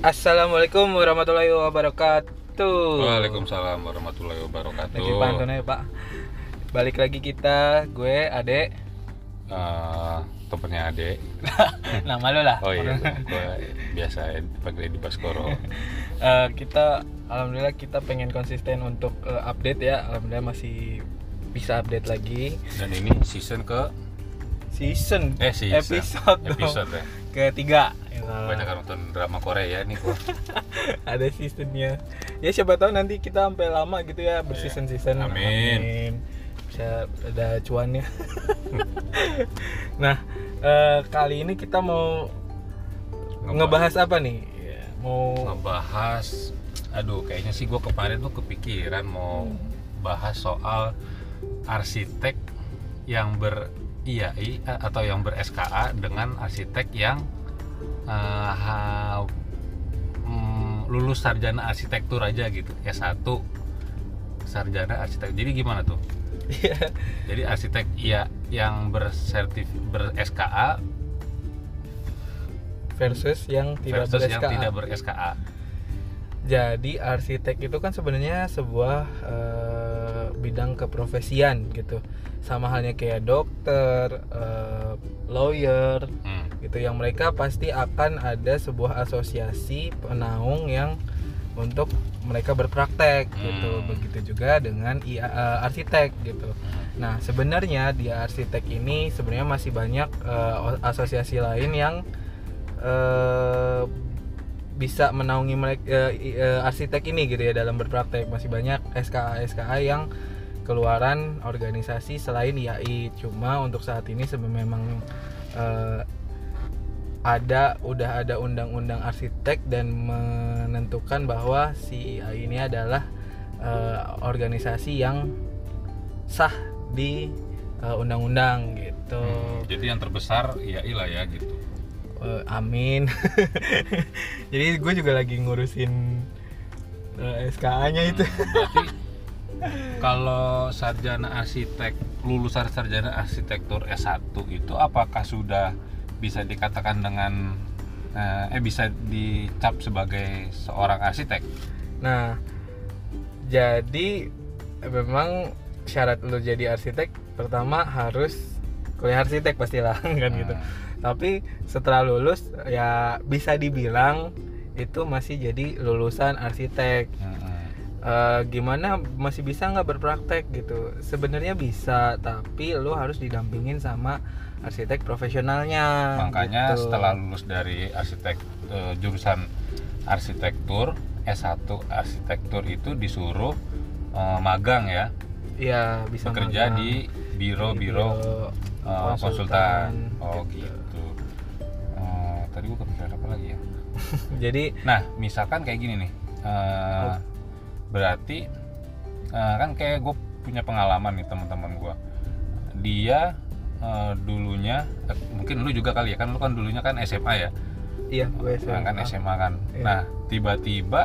Assalamualaikum warahmatullahi wabarakatuh. Waalaikumsalam warahmatullahi wabarakatuh. Lagi pantun ya Pak. Balik lagi kita, gue Ade. Eh, temennya Ade. Nama lo lah. Oh iya, gue biasa dipanggil di Baskoro. Eh, kita alhamdulillah kita pengen konsisten untuk eh, update ya. Alhamdulillah masih bisa update lagi. Dan ini season ke Season, eh season episode, dong. episode ya. Ketiga. Ya. Banyak kan nonton drama Korea nih gua. Ada seasonnya. Ya siapa tahu nanti kita sampai lama gitu ya berseason-season. Iya. Amin. Bisa ada cuannya. nah, eh, kali ini kita mau ngebahas apa nih? Ya, Mau ngebahas aduh kayaknya sih gua kemarin tuh kepikiran mau bahas soal arsitek yang ber IAI atau yang ber SKA dengan arsitek yang eh, ha- mm, lulus sarjana arsitektur aja gitu S1 sarjana arsitek jadi gimana tuh Iya. jadi arsitek iya yang bersertif ber SKA versus yang tidak versus ber yang SKA. tidak ber SKA Jadi arsitek itu kan sebenarnya sebuah eh, bidang keprofesian gitu. Sama halnya kayak dokter, eh, lawyer Hmm. gitu yang mereka pasti akan ada sebuah asosiasi penaung yang untuk mereka berpraktek gitu. Hmm. Begitu juga dengan IA, eh, arsitek gitu. Nah, sebenarnya di arsitek ini sebenarnya masih banyak eh, asosiasi lain yang eh, bisa menaungi mereka arsitek ini gitu ya dalam berpraktek. Masih banyak SKA SKA yang keluaran organisasi selain IAI. Cuma untuk saat ini memang eh, ada udah ada undang-undang arsitek dan menentukan bahwa si IAI ini adalah eh, organisasi yang sah di eh, undang-undang gitu. Hmm, jadi yang terbesar IAI lah ya gitu Eh, amin. Jadi gue juga lagi ngurusin eh, SKA-nya itu. Hmm, berarti kalau sarjana arsitek lulusan sarjana arsitektur S1 itu apakah sudah bisa dikatakan dengan eh, eh bisa dicap sebagai seorang arsitek Nah, jadi memang syarat lu jadi arsitek pertama harus kuliah arsitek pastilah kan gitu. Tapi setelah lulus ya bisa dibilang itu masih jadi lulusan arsitek. Eh, gimana masih bisa nggak berpraktek gitu sebenarnya bisa tapi lu harus didampingin sama arsitek profesionalnya makanya gitu. setelah lulus dari arsitek eh, jurusan arsitektur S1 arsitektur itu disuruh eh, magang ya Iya bisa bekerja magang. di biro-biro Biro eh, konsultan. Oh gitu. gitu. Tadi gua kepikiran apa lagi ya? jadi Nah, misalkan kayak gini nih. Oh. Berarti eh, kan kayak gue punya pengalaman nih teman-teman gue. Dia eh, dulunya eh, mungkin lu juga kali ya kan lu kan dulunya kan SMA ya. iya gue Nah, kan SMA kan. Iya. Nah, tiba-tiba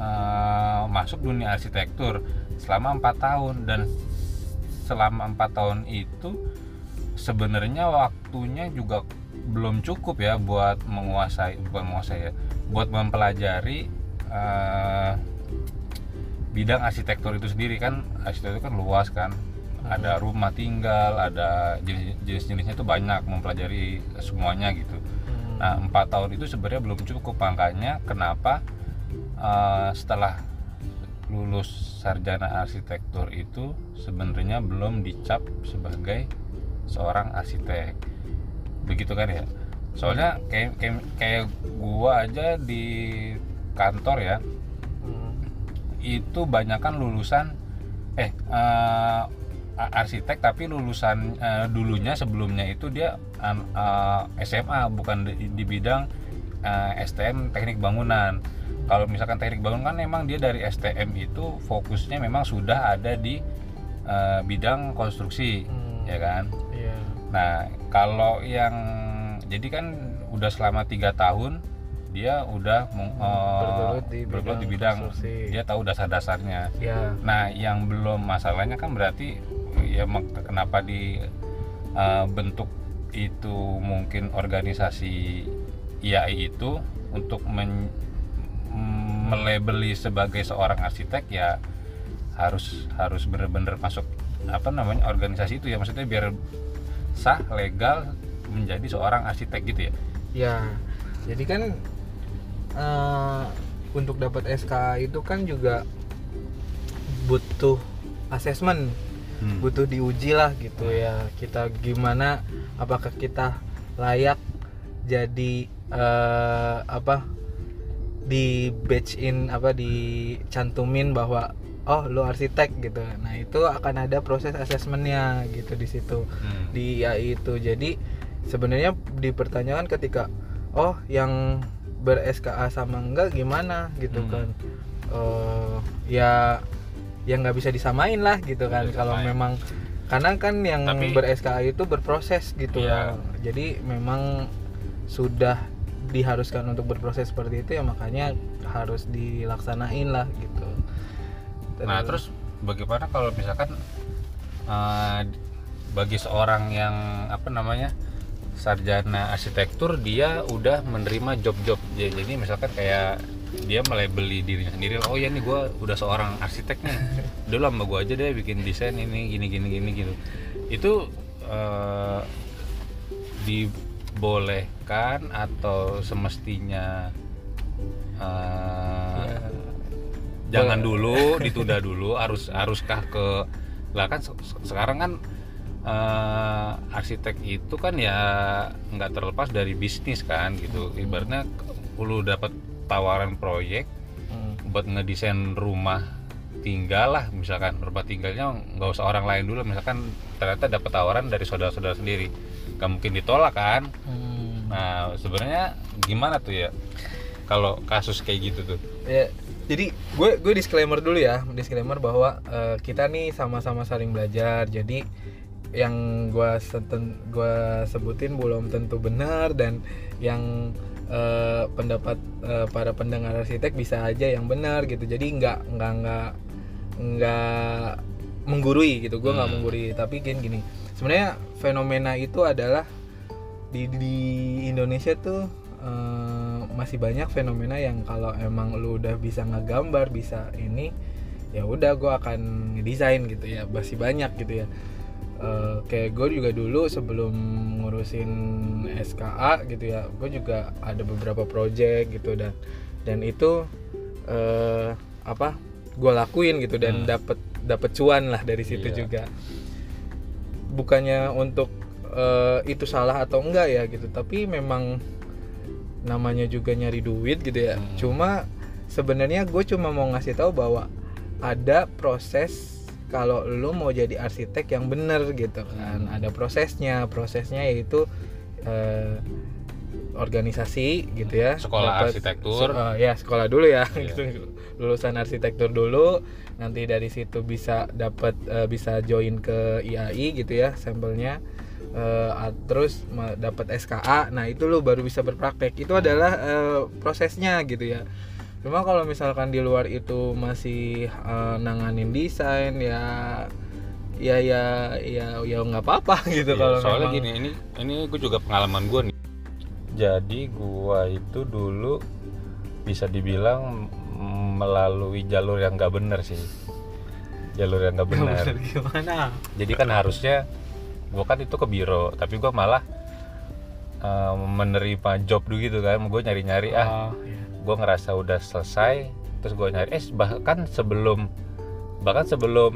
eh, masuk dunia arsitektur selama empat tahun dan selama empat tahun itu sebenarnya waktunya juga belum cukup ya buat menguasai bukan menguasai ya, buat mempelajari eh, bidang arsitektur itu sendiri kan. Arsitektur kan luas kan. Ada rumah tinggal ada jenis jenis-jenisnya itu banyak mempelajari semuanya gitu. Hmm. Nah, empat tahun itu sebenarnya belum cukup. Makanya kenapa eh, setelah lulus sarjana arsitektur itu sebenarnya belum dicap sebagai seorang arsitek. Begitu kan ya? Soalnya kayak kayak, kayak gua aja di kantor ya, Hmm. itu banyak kan lulusan eh eh, arsitek tapi lulusan eh, dulunya sebelumnya itu dia an- eh, SMA bukan di, di bidang eh, STM teknik bangunan kalau misalkan teknik bangunan kan memang dia dari STM itu fokusnya memang sudah ada di eh, bidang konstruksi Hmm. ya kan iya Nah, kalau yang jadi kan udah selama tiga tahun dia udah meng- eh, Bergelut di bergelut di bidang bidang konstruksi. dia tahu dasar-dasarnya. iya Nah, yang belum masalahnya kan berarti ya kenapa di eh, bentuk itu mungkin organisasi IAI itu untuk men, mm, melabeli sebagai seorang arsitek ya harus harus benar-benar masuk apa namanya organisasi itu ya maksudnya biar sah legal menjadi seorang arsitek gitu ya? Ya jadi kan eh, untuk dapat SK itu kan juga butuh asesmen Hmm. butuh diuji lah gitu ya. Kita gimana apakah kita layak jadi eh, apa di batch in apa dicantumin bahwa oh lu arsitek gitu. Nah itu akan ada proses asesmennya gitu di situ. Hmm. di IAI itu. Jadi sebenarnya dipertanyakan ketika oh yang ber SKA sama enggak gimana gitu Hmm. kan. Eh, ya yang nggak bisa disamain lah gitu kan. kalau memang karena kan yang Tapi- ber SKA itu berproses gitu. Loh. jadi memang sudah diharuskan untuk berproses seperti itu ya makanya harus dilaksanain lah gitu Nah terus bagaimana kalau misalkan eh, bagi seorang yang apa namanya sarjana arsitektur dia udah menerima job-job jadi misalkan kayak dia melabeli dirinya sendiri oh ya nih gue udah seorang arsitek nih. Udah lah mbak gue aja deh bikin desain ini gini gini gini gitu. Itu eh, dibolehkan atau semestinya Ya. Jangan dulu ditunda dulu harus haruskah ke lah kan se- se- sekarang kan eh, arsitek itu kan ya nggak terlepas dari bisnis kan gitu. Ibaratnya lu dapat tawaran proyek Hmm. buat ngedesain rumah tinggal lah misalkan. Rumah tinggalnya nggak usah orang lain dulu misalkan ternyata dapat tawaran dari saudara-saudara sendiri. Nggak mungkin ditolak kan? Hmm. nah sebenarnya gimana tuh ya kalau kasus kayak gitu tuh? Ya jadi gue gue disclaimer dulu ya disclaimer bahwa eh, kita nih sama-sama saling belajar. Jadi yang gue seten gua sebutin belum tentu benar dan yang eh, pendapat eh, para pendengar arsitek bisa aja yang benar gitu. Jadi nggak nggak nggak nggak menggurui gitu. Gue nggak Hmm. menggurui. Tapi gini gini. Sebenarnya fenomena itu adalah di di Indonesia tuh eh, masih banyak fenomena yang kalau emang lu udah bisa ngegambar bisa ini ya udah gue akan ngedesain gitu ya masih banyak gitu ya Eh, kayak gue juga dulu sebelum ngurusin SKA gitu ya gue juga ada beberapa project gitu dan dan itu eh, apa gue lakuin gitu dan Hmm. dapet dapet cuan lah dari situ Iya. juga bukannya untuk eh, itu salah atau enggak ya gitu tapi memang namanya juga nyari duit gitu ya Hmm. cuma sebenarnya gue cuma mau ngasih tahu bahwa ada proses kalau lu mau jadi arsitek yang bener gitu kan Hmm. ada prosesnya prosesnya yaitu eh, organisasi gitu ya Sekolah Dapat- arsitektur. se- eh, ya sekolah dulu ya Iya. gitu lulusan arsitektur dulu nanti dari situ bisa dapat eh, bisa join ke IAI gitu ya sampelnya A- terus dapat SKA nah itu lu baru bisa berpraktek. Itu adalah eh, prosesnya gitu ya. Cuma kalau misalkan di luar itu masih eh, nanganin desain ya ya ya ya ya nggak apa-apa gitu Iya, kalau soalnya memang- gini ini ini gue juga pengalaman gue nih. Jadi gue itu dulu bisa dibilang melalui jalur yang nggak bener sih. Jalur yang nggak benar Bener gimana? Jadi kan harusnya gue kan itu ke biro tapi gue malah eh, menerima job dulu gitu kan. Gue nyari nyari ah Oh, iya. gue ngerasa udah selesai terus gue nyari eh bahkan sebelum bahkan sebelum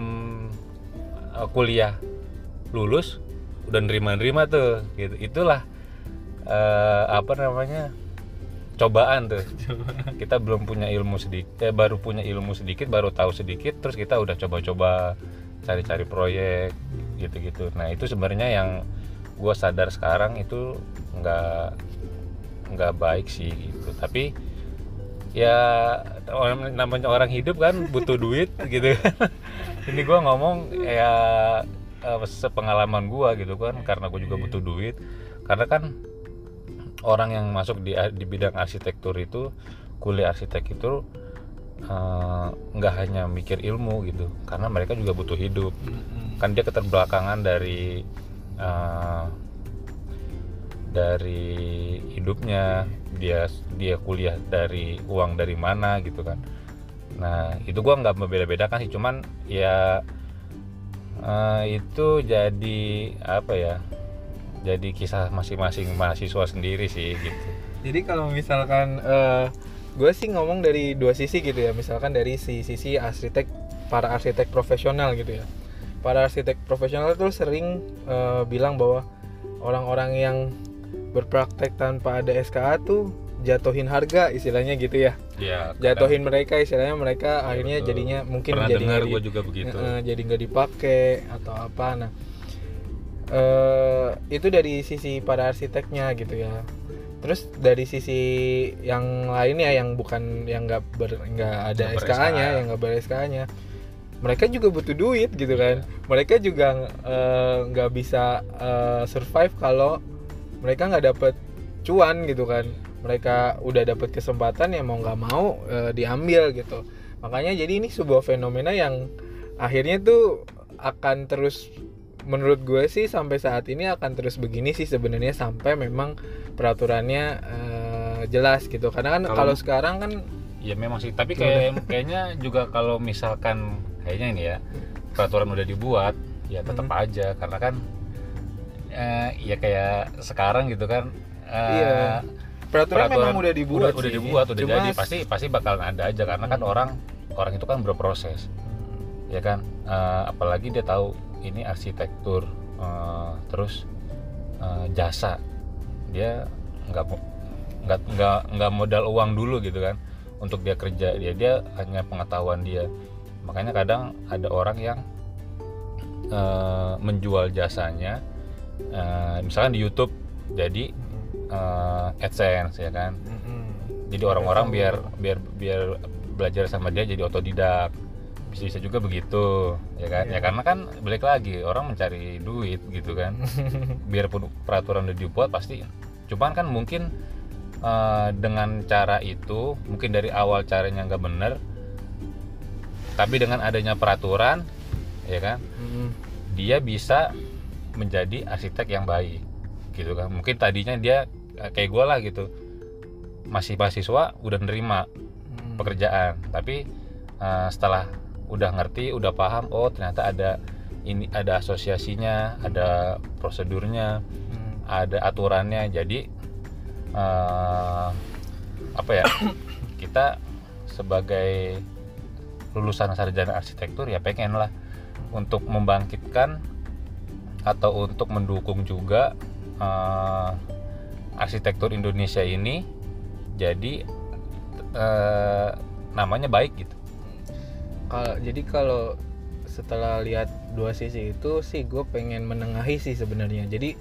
uh, kuliah lulus udah nerima nerima tuh gitu. Itulah eh, apa namanya cobaan tuh. Kita belum punya ilmu sedikit eh, baru punya ilmu sedikit baru tahu sedikit terus kita udah coba-coba cari-cari proyek gitu-gitu. Nah itu sebenarnya yang gue sadar sekarang itu nggak nggak baik sih gitu. Tapi ya orang namanya orang hidup kan butuh duit gitu ini gue ngomong ya eh, sepengalaman gue gitu kan karena gue juga butuh duit. Karena kan orang yang masuk di di bidang arsitektur itu kuliah arsitek itu eh, nggak hanya mikir ilmu gitu karena mereka juga butuh hidup. Mm-mm. kan dia keterbelakangan dari eh, dari hidupnya. Dia dia kuliah dari uang dari mana gitu kan. Nah itu gua nggak membeda-bedakan sih cuman ya eh, itu jadi apa ya jadi kisah masing-masing mahasiswa sendiri sih gitu. Jadi kalau misalkan gue sih ngomong dari dua sisi gitu ya, misalkan dari si sisi arsitek para arsitek profesional gitu ya. Para arsitek profesional tuh sering eh, bilang bahwa orang-orang yang berpraktek tanpa ada SKA tuh jatuhin harga istilahnya gitu ya. ya Jatuhin mereka istilahnya mereka Iya, akhirnya betul. jadinya mungkin pernah jadi dengar gue juga begitu Heeh, jadi nggak dipakai atau apa nah eh itu dari sisi para arsiteknya gitu ya terus dari sisi yang lainnya yang bukan yang nggak ber nggak ada SKA-nya SKA. yang nggak ber SKA-nya mereka juga butuh duit gitu kan. Mereka juga eh, nggak bisa eh, survive kalau mereka nggak dapet cuan gitu kan. Mereka udah dapet kesempatan ya mau nggak mau eh, diambil gitu. Makanya jadi ini sebuah fenomena yang akhirnya tuh akan terus menurut gue sih sampai saat ini akan terus begini sih sebenarnya sampai memang peraturannya eh, jelas gitu karena kan Kalau- sekarang kan ya memang sih tapi kayak kayaknya juga kalau misalkan kayaknya ini ya peraturan udah dibuat ya tetap Hmm. aja karena kan eh, ya kayak sekarang gitu kan eh, Iya. peraturan, memang udah dibuat udah, udah sih. dibuat udah Cuma jadi pasti pasti bakalan ada aja karena kan Hmm. orang orang itu kan berproses ya kan Eh, apalagi dia tahu ini arsitektur eh, terus eh, jasa. Dia nggak nggak nggak nggak modal uang dulu gitu kan untuk dia kerja. Dia dia hanya pengetahuan dia. Makanya kadang ada orang yang eh, menjual jasanya eh, misalkan di YouTube. Jadi eh, AdSense ya kan? Jadi orang-orang biar biar biar belajar sama dia jadi otodidak bisa bisa juga begitu ya kan Iya. ya karena kan balik lagi orang mencari duit gitu kan biarpun peraturan udah dibuat pasti cuman kan mungkin eh, dengan cara itu mungkin dari awal caranya nggak bener tapi dengan adanya peraturan ya kan Mm-mm. dia bisa menjadi arsitek yang baik gitu kan mungkin tadinya dia eh, kayak gue lah gitu masih mahasiswa udah nerima Mm-mm. pekerjaan tapi eh, setelah udah ngerti udah paham oh ternyata ada ini ada asosiasinya ada prosedurnya Mm. ada aturannya jadi eh, apa ya kita sebagai lulusan sarjana arsitektur ya pengen lah untuk membangkitkan atau untuk mendukung juga eh, arsitektur Indonesia ini jadi eh, namanya baik gitu Kalau jadi kalau setelah lihat dua sisi itu sih gue pengen menengahi sih sebenarnya. Jadi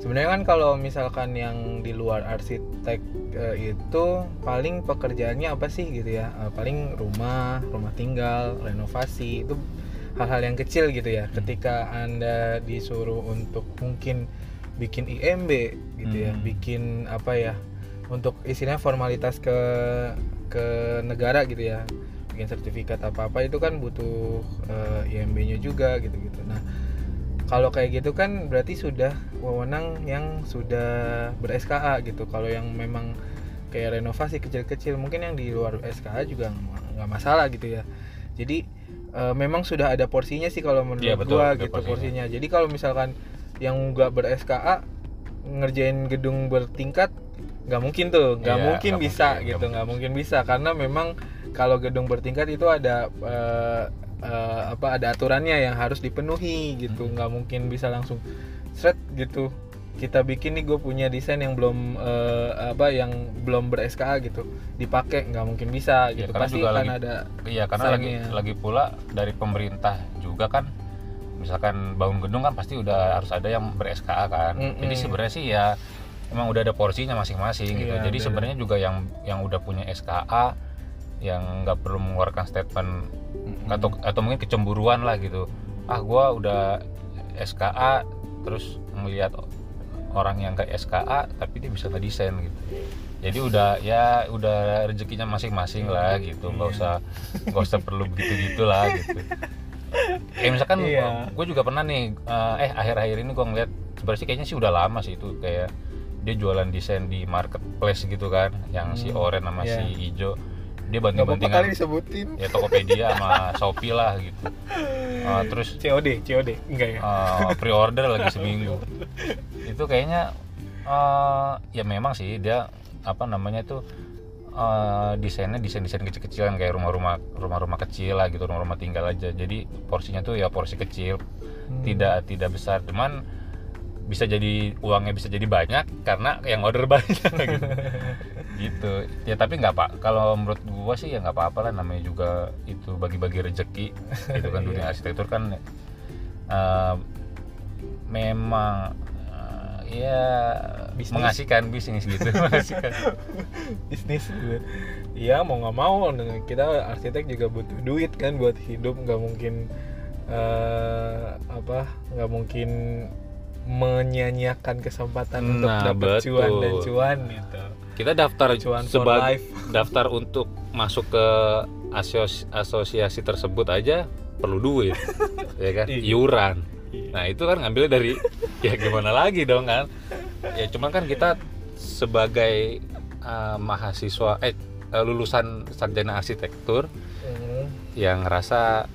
sebenarnya kan kalau misalkan yang di luar arsitek eh, itu paling pekerjaannya apa sih gitu ya? Eh, paling rumah, rumah tinggal, renovasi itu hal-hal yang kecil gitu ya. Ketika anda disuruh untuk mungkin bikin IMB gitu ya, Hmm. bikin apa ya? Untuk istilahnya formalitas ke ke negara gitu ya bikin sertifikat apa apa itu kan butuh eh, IMB-nya juga gitu-gitu. Nah, kalau kayak gitu kan berarti sudah wewenang yang sudah ber SKA gitu. Kalau yang memang kayak renovasi kecil-kecil mungkin yang di luar SKA juga nggak- masalah gitu ya. Jadi eh, memang sudah ada porsinya sih kalau menurut Iya, betul, gua gitu porsinya. porsinya. Jadi kalau misalkan yang nggak ber SKA ngerjain gedung bertingkat nggak mungkin tuh nggak Iya, mungkin nggak bisa mungkin, gitu nggak nggak mungkin bisa karena memang kalau gedung bertingkat itu ada eh, eh, apa ada aturannya yang harus dipenuhi gitu Hmm. nggak mungkin bisa langsung seret gitu kita bikin nih gue punya desain yang belum eh, apa yang belum ber SKA gitu dipakai nggak mungkin bisa Ya, gitu karena pasti juga kan lagi- ada Iya karena lagi lagi pula dari pemerintah juga kan misalkan bangun gedung kan pasti udah harus ada yang ber SKA kan. Mm-mm. Jadi sebenarnya sih ya emang udah ada porsinya masing-masing gitu. Iya, Jadi sebenarnya juga yang yang udah punya SKA yang nggak perlu mengeluarkan statement Mm-mm. atau atau mungkin kecemburuan lah gitu. Ah gua udah SKA terus ngelihat orang yang kayak SKA tapi dia bisa ngedesain gitu. Jadi udah ya udah rezekinya masing-masing lah gitu, nggak Iya. usah nggak usah perlu begitu gitulah gitu. Kayak misalkan Iya. gue juga pernah nih eh, eh akhir-akhir ini gue ngeliat sebenarnya kayaknya sih udah lama sih itu kayak dia jualan desain di marketplace gitu kan yang si Hmm, orange sama iya. si hijau dia nggak apa-apa banting-bantingan kali disebutin? ya Tokopedia sama Shopee lah gitu. Ah, terus COD COD enggak ya? Uh, pre-order lagi seminggu. Itu kayaknya uh, ya memang sih dia apa namanya tuh uh, desainnya desain-desain kecil-kecilan kayak rumah-rumah rumah-rumah kecil lah gitu rumah-rumah tinggal aja. Jadi porsinya tuh ya porsi kecil Hmm. tidak tidak besar. Cuman bisa jadi uangnya bisa jadi banyak karena yang order banyak gitu. Gitu. Ya tapi nggak pak. Kalau menurut gua sih ya nggak apa-apa lah. Namanya juga itu bagi-bagi rezeki gitu kan dunia Iya. arsitektur kan eh, memang eh, ya Bisnis. mengasihkan bisnis gitu. Mengasihkan. Bisnis. Gitu. Iya mau nggak mau. Kita arsitek juga butuh duit kan buat hidup. Nggak mungkin eh, apa nggak mungkin menyanyiakan kesempatan untuk Nah, dapat cuan dan cuan gitu. Kita daftar sebagai daftar untuk masuk ke asos- asosiasi tersebut aja perlu duit ya kan Iya. iuran Iya. nah itu kan ngambilnya dari ya gimana lagi dong kan ya cuman kan kita sebagai uh, mahasiswa eh uh, lulusan sarjana arsitektur Hmm. yang ngerasa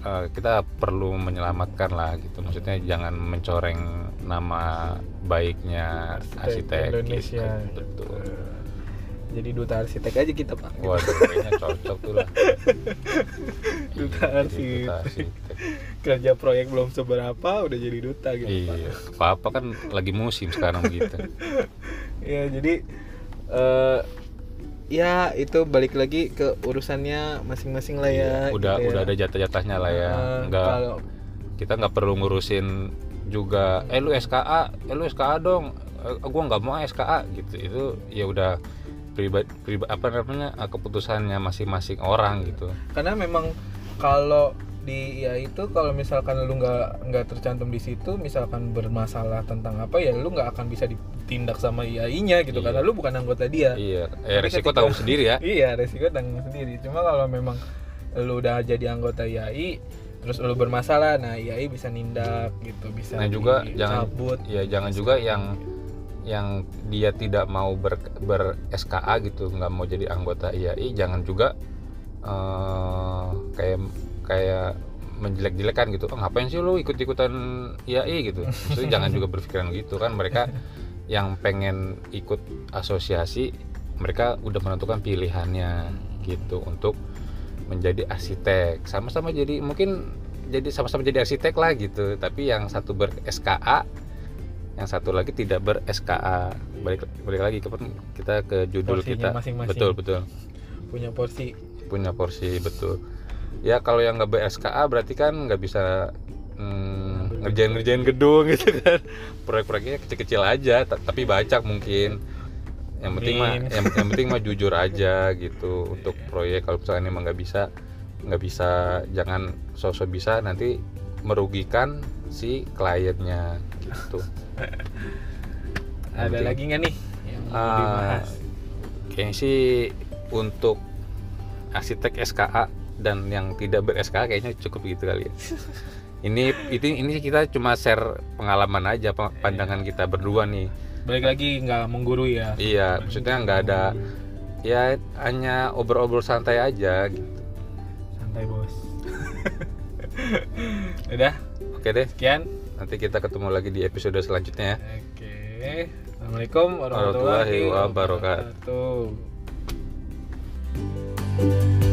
uh, kita perlu menyelamatkan lah gitu maksudnya jangan mencoreng nama baiknya Arsitek arsitek Indonesia. gitu. betul Jadi duta arsitek aja kita pak. Waduh, kayaknya cocok tuh lah. Duta Iya, arsitek. duta arsitek. Kerja proyek belum seberapa udah jadi duta gitu pak. Iya, apa-apa kan lagi musim sekarang gitu. Ya jadi eh ya itu balik lagi ke urusannya masing-masing lah ya. udah gitu ya. udah ada jatah-jatahnya lah ya. Eh, Enggak kalau kita nggak perlu ngurusin juga eh lu SKA, eh lu SKA dong. Eh, gua nggak mau SKA gitu. Itu ya udah pribadi, pribadi apa namanya eh, keputusannya masing-masing orang gitu. karena memang kalau di ya itu kalau misalkan lu nggak nggak tercantum di situ misalkan bermasalah tentang apa ya lu nggak akan bisa ditindak sama IAI-nya gitu Iya. karena lu bukan anggota dia Iya, eh, Tapi resiko ketika- tanggung sendiri ya. iya resiko tanggung sendiri cuma kalau memang lu udah jadi anggota IAI terus lu bermasalah nah IAI bisa nindak gitu bisa Nah juga jangan dicabut ya jangan juga yang yang dia tidak mau ber, ber SKA gitu nggak mau jadi anggota IAI jangan juga eh, kayak kayak menjelek-jelekan gitu. Oh, ngapain sih lu ikut-ikutan IAI gitu. Maksudnya jangan juga berpikiran gitu kan. Mereka yang pengen ikut asosiasi mereka udah menentukan pilihannya gitu untuk menjadi arsitek. Sama-sama jadi mungkin jadi sama-sama jadi arsitek lah gitu. Tapi yang satu ber SKA yang satu lagi tidak ber SKA balik balik lagi ke kita ke judul Porsinya kita. masing-masing. betul betul. Punya porsi. Punya porsi betul. Ya kalau yang nggak ber SKA berarti kan nggak bisa hmm, ngerjain. ngerjain gedung gitu kan. Proyek-proyeknya kecil-kecil aja ta- tapi baca mungkin yang penting mah yang, yang penting mah jujur aja gitu untuk proyek kalau misalnya emang nggak bisa nggak bisa jangan sosok bisa nanti merugikan si kliennya gitu ada Penting. lagi nggak nih yang dibahas kayaknya sih untuk arsitek SKA dan yang tidak ber SKA kayaknya cukup gitu kali ya. ini itu ini kita cuma share pengalaman aja pa- pandangan kita berdua nih. Balik lagi nggak menggurui ya? Iya, maksudnya nggak ada ya hanya obrol-obrol santai aja gitu. santai bos. Udah? Oke deh, sekian. Nanti kita ketemu lagi di episode selanjutnya ya. oke. Assalamualaikum warahmatullahi Warahmatullahi wabarakatuh. wabarakatuh